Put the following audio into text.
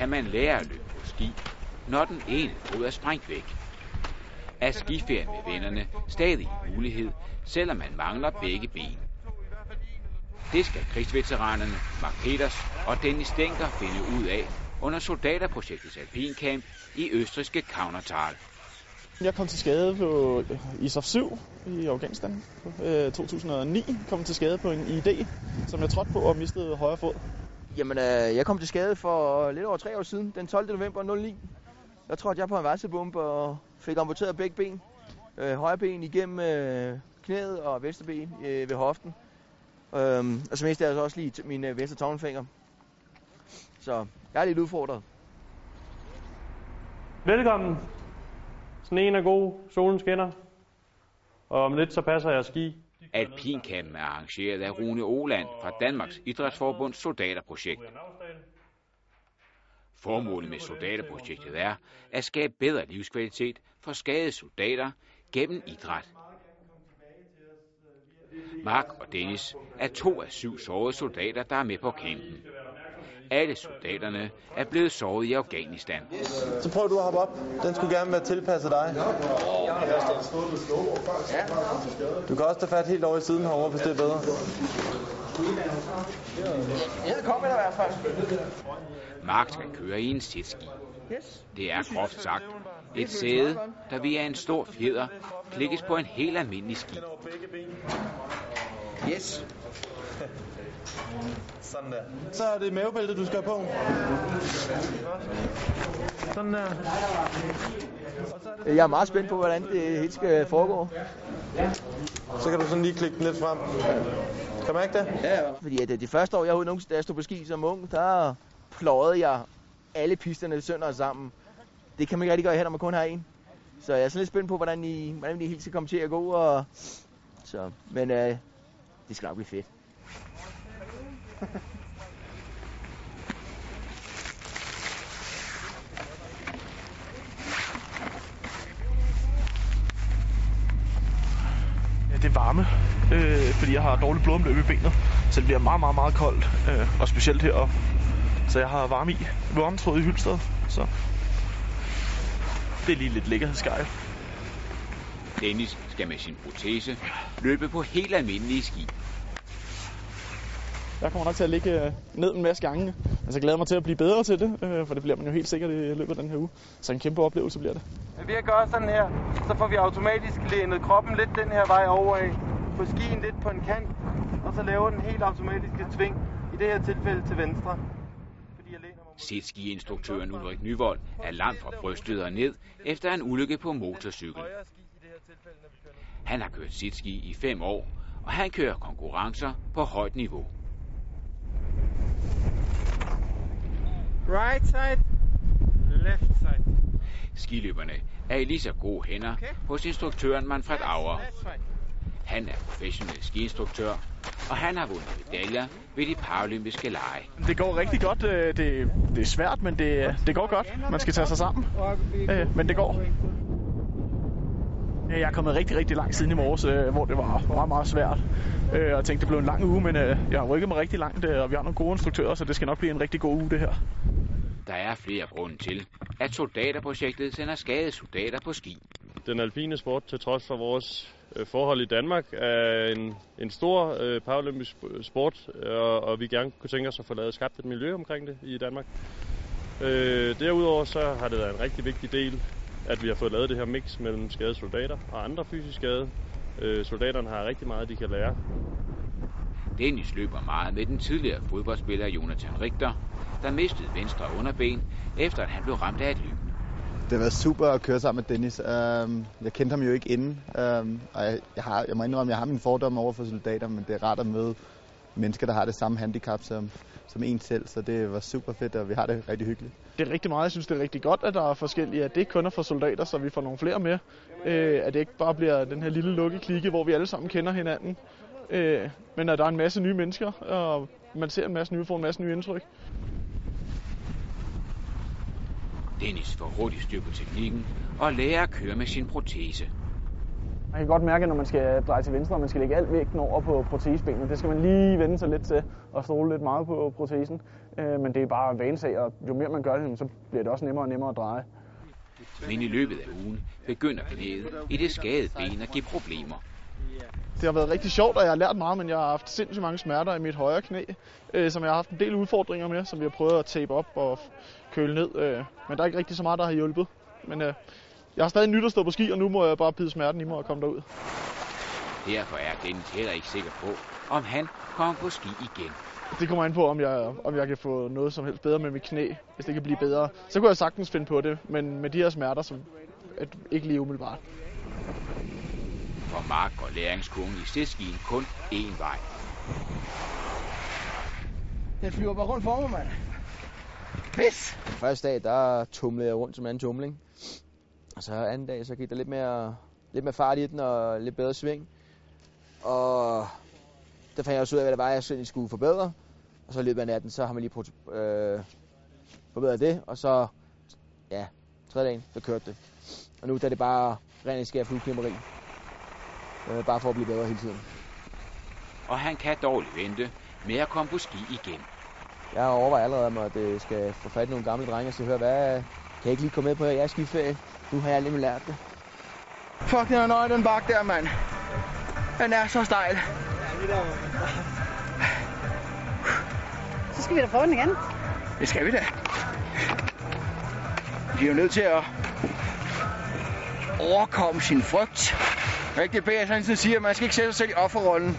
kan man lære at løbe på ski, når den ene fod er sprængt væk. Er skiferien med vennerne stadig en mulighed, selvom man mangler begge ben? Det skal krigsveteranerne Mark Peters og Dennis Stenker finde ud af under soldaterprojektets alpincamp i østriske Kaunertal. Jeg kom til skade på ISAF 7 i Afghanistan. Øh, 2009 kom til skade på en ID, som jeg trådte på og mistede højre fod. Jamen, øh, jeg kom til skade for øh, lidt over tre år siden, den 12. november 09. Der trådte jeg på en varsebombe og fik amputeret begge ben. Øh, højre ben igennem øh, knæet og venstre ben øh, ved hoften. Øhm, og så mistede jeg altså også lige min øh, venstre tommelfinger. Så jeg er lidt udfordret. Velkommen. Sneen er god, solen skinner, og om lidt så passer jeg ski. Alpincampen er arrangeret af Rune Oland fra Danmarks Idrætsforbunds Soldaterprojekt. Formålet med Soldaterprojektet er at skabe bedre livskvalitet for skadede soldater gennem idræt. Mark og Dennis er to af syv sårede soldater, der er med på campen. Alle soldaterne er blevet såret i Afghanistan. Så prøv du at hoppe op. Den skulle gerne være tilpasset dig. Du kan også tage fat helt over i siden herovre, hvis det er bedre. Ja, kom jeg i hvert fald. Mark skal køre i en sitski. Det er groft sagt et sæde, der via en stor fjeder klikkes på en helt almindelig ski. Yes. Sådan der. Så er det mavebæltet, du skal have på. Sådan der. Jeg er meget spændt på, hvordan det hele skal foregå. Så kan du sådan lige klikke den lidt frem. Kan man ikke det? Ja, fordi at øh, de første år, jeg, nogensinde, da jeg stod på ski som ung, der pløjede jeg alle pisterne sønder og sammen. Det kan man ikke rigtig gøre her, når man kun har en. Så jeg er sådan lidt spændt på, hvordan, I, hvordan det hele skal komme til at gå. Og, så, men øh, det skal nok blive fedt. Ja, det er varme, øh, fordi jeg har dårligt blodomløb i benet. Så det bliver meget, meget, meget koldt. Øh, og specielt heroppe. Så jeg har varme i. Varmetråd i Hylsted. Så det er lige lidt lækkerhedsgej. Dennis skal med sin protese løbe på helt almindelige ski. Jeg kommer nok til at ligge øh, ned en masse gange. Altså, jeg glæder mig til at blive bedre til det, øh, for det bliver man jo helt sikkert i løbet af den her uge. Så en kæmpe oplevelse bliver det. Ved at gøre sådan her, så får vi automatisk lænet kroppen lidt den her vej over af. Få skien lidt på en kant, og så laver den helt automatiske sving, i det her tilfælde til venstre. Mod- Sitski-instruktøren Ulrik Nyvold er langt fra brystet og ned efter en ulykke på motorcykel. ski. Han har kørt sitski i fem år, og han kører konkurrencer på højt niveau. Right side, left side. Skiløberne er i lige så gode hænder hos instruktøren Manfred Auer. Han er professionel skiinstruktør, og han har vundet medaljer ved de paralympiske lege. Det går rigtig godt. øh, Det, det er svært, men det, det går godt. Man skal tage sig sammen. Øh, Men det går. Jeg er kommet rigtig, rigtig langt siden i morges, øh, hvor det var meget, meget svært. Og jeg tænkte, det blev en lang uge, men jeg har rykket mig rigtig langt, og vi har nogle gode instruktører, så det skal nok blive en rigtig god uge, det her. Der er flere grunde til, at soldaterprojektet sender skadede soldater på ski. Den alpine sport, til trods for vores øh, forhold i Danmark, er en, en stor øh, paralympisk sport, og, og vi gerne kunne tænke os at få lavet skabt et miljø omkring det i Danmark. Øh, derudover så har det været en rigtig vigtig del, at vi har fået lavet det her mix mellem skadede soldater og andre fysisk skadede. Øh, soldaterne har rigtig meget, de kan lære. Dennis løber meget med den tidligere fodboldspiller Jonathan Richter, der mistede venstre underben, efter at han blev ramt af et lyn. Det har været super at køre sammen med Dennis. Um, jeg kendte ham jo ikke inden, um, og jeg, har, jeg må indrømme, at jeg har mine fordomme over for soldater, men det er rart at møde mennesker, der har det samme handicap som, som en selv, så det var super fedt, og vi har det rigtig hyggeligt. Det er rigtig meget. Jeg synes, det er rigtig godt, at der er forskellige, at det ikke kun er for soldater, så vi får nogle flere med. Øh, at det ikke bare bliver den her lille lukke klikke, hvor vi alle sammen kender hinanden. Øh, men at der er en masse nye mennesker, og man ser en masse nye, får en masse nye indtryk. Dennis får hurtigt styr på teknikken og lærer at køre med sin protese. Man kan godt mærke, at når man skal dreje til venstre, og man skal lægge alt vægten over på protesbenet. Det skal man lige vende sig lidt til og stole lidt meget på protesen. Øh, men det er bare vanesag, og jo mere man gør det, så bliver det også nemmere og nemmere at dreje. Men i løbet af ugen begynder knæet i det skadede ben at give problemer. Det har været rigtig sjovt, og jeg har lært meget, men jeg har haft sindssygt mange smerter i mit højre knæ, øh, som jeg har haft en del udfordringer med, som vi har prøvet at tape op og køle ned. Øh, men der er ikke rigtig så meget, der har hjulpet. Men øh, jeg har stadig nyt at stå på ski, og nu må jeg bare bide smerten i mig og komme derud. Derfor er Dennis heller ikke sikker på, om han kommer på ski igen. Det kommer an på, om jeg, om jeg kan få noget som helst bedre med mit knæ. Hvis det kan blive bedre, så kunne jeg sagtens finde på det. Men med de her smerter, som at ikke lige umiddelbart. For Mark går læringskurven i stedskien kun én vej. Den flyver bare rundt for mig, mand. Pis! Første dag, der tumlede jeg rundt som en tumling. Og så anden dag, så gik der lidt mere, lidt mere fart i den og lidt bedre sving. Og der fandt jeg også ud af, hvad det var, jeg selv skulle forbedre. Og så i løbet af natten, så har man lige prøvet, øh, forbedret det. Og så, ja, tredje dagen, så kørte det. Og nu der er det bare rent skær flueknemmeri. Øh, bare for at blive bedre hele tiden. Og han kan dårligt vente med at komme på ski igen. Jeg overvejer allerede, om at det skal få fat i nogle gamle drenge og så høre, hvad kan jeg ikke lige komme med på jeres skiferie? Nu har jeg lige lært det. Fuck, den er nøje, den bakke der, mand. Den er så stejl. Så skal vi da prøve den igen. Det skal vi da. Vi er jo nødt til at overkomme sin frygt. Rigtig ikke det, B. sådan siger, man skal ikke sætte sig selv i offerrollen.